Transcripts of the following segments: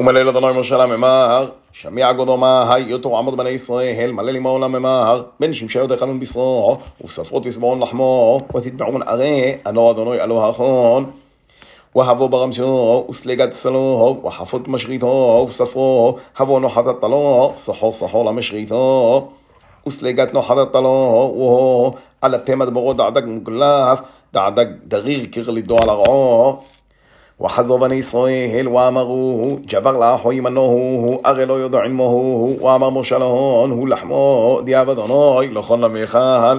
ומלא אדוני משה לממר, שמיע גודו מהי, יותו עמוד בני ישראל, מלא לימו לממר, בן שמשי יודע חלון בשרו, וספרו תסבורון לחמו, ותתבעון ערי, אנו אדוני אלוה אחון. והבו ברמשו, וסלגת סלו, וחפות משריתו, וספרו, הבו נוחתת לו, סחור סחור למשריתו. וסלגת נוחתת לו, והו, על הפה מדברו דעדק מוגלף, דעדק דריר קיר לידו על הרעו. וחזרו בני ישראל ואמרו ג'בר לאחוי מנוהו הרי לא יודעים מוהו ואמר משה להון הוא לחמו דיאב אדוני לכון למיכל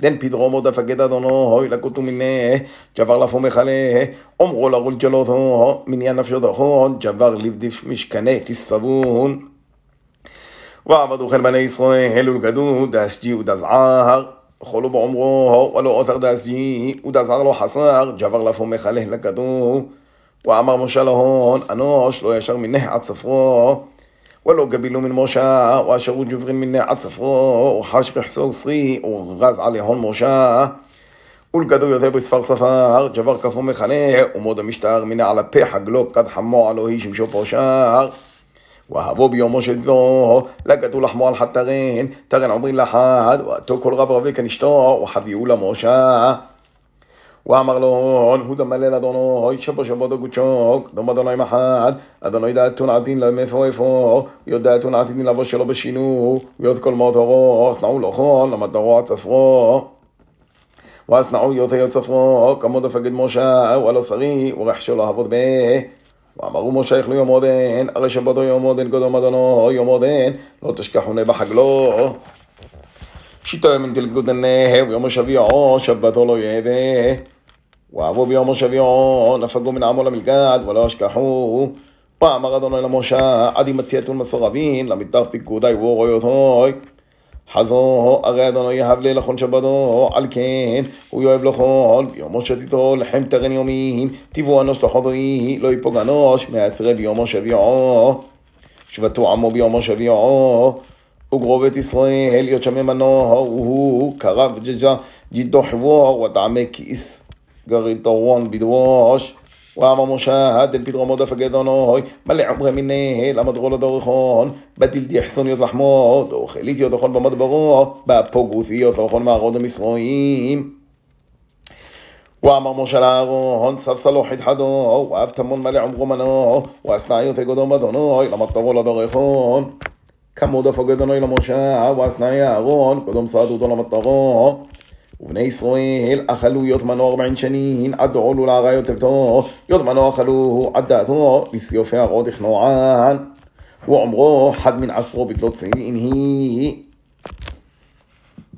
דן פדרומו דפקד אדוני לקוטו מיני ג'בר לפו מכלה אומרו לרול ג'לותו מניין נפשו דחון ג'בר לבדיף משכנה תסבון ועבדו חן בני ישראל ולגדו דאסג'י ודזער חולו בעומרו ולא אותר דאסג'י ודזער לא חסר ג'בר לפו מכלה לקדו ואמר משה להון, אנוש לא ישר מנה עד ספרו, ולא גבילו מן משה, ואשרו ג'וברין מנה עד ספרו, וחש כחסו שרי, ורז על יהון משה. ולגדו יותר בספר ספר, ג'בר כפו מכנה, ומוד המשטר מנה על הפה חגלו, כד חמו עלוהי שמשו פושר. ואהבו ביומו של דלו, לגדו לחמו על חתרן, תרן עומרין לחד, ואתו כל רב רבי כנשתו, וחביאו למשה. ואמר לו, הוא דמלל אדוני, שבו שבו דגוצ'וק, דום אדוני מחד, אדוני דעתון עתין למאיפה איפה, יודעתון עתין לבוא שלו בשינו, ויוד כל מותרו, אסנעו לו חול, למטרו עד ספרו. ואסנעו יותר צפרו, כמו דפקד משה, וואלה שרי, ורחשו לו עבוד בה. ואמרו משה יכלו יום עודן, הרי שבתו יום עודן קודם אדונו יום עודן, לא תשכחוני בחגלו. שיטו ימין תלגודנה, ויום שביעו, שבתו לא יהווה. ואהבו ביום שביעו, נפגו מן עמו למלגד, ולא אשכחו. ואמר אדוני למשה, עד אם תייתון מסורבין, למתר פיקודי ורויותוי. חזו, הרי אדוני יהב לי לכון שבתו, על כן, הוא יאהב לכל, ביומו שתיתו לחם תרן יומין, טיבו אנוש תחודרי, לא יפוג אנוש, מעצרי ביומו שביעו. שבתו עמו ביומו שביעו. וגרובת ישראל, להיות שם מנו, הוא קרב ג'ג'ה, ג'ידו חבו, וטעמי כיס, גריתו וון בדרוש. ואמר משה, דל פדרומו דפק אדוני, מלא עמרי מיני, למדרו לדורכון, בדילדי חסוניות לחמו, דאוכליתיות לכל במדברו, בפוגותיות לכל מערוד המסרועים. ואמר משה לאהרון, ספסלו חדחדו, ואהב תמון מלא עמרו מנו, ואסנעיות אגודו אדוני, למטרו לדורכון. כמוד הפגד אדוני למשה, ואסנעי אהרון, קודם סעדו אותו למטרו. ובני ישראל אכלו יותמנו ארבעין שנים, עד עולו לעריות תבתו, יותמנו אכלו עד דעתו, לסיופי הרוד הכנוען. ואומרו, חד מן עשרו בתלות צעין היא.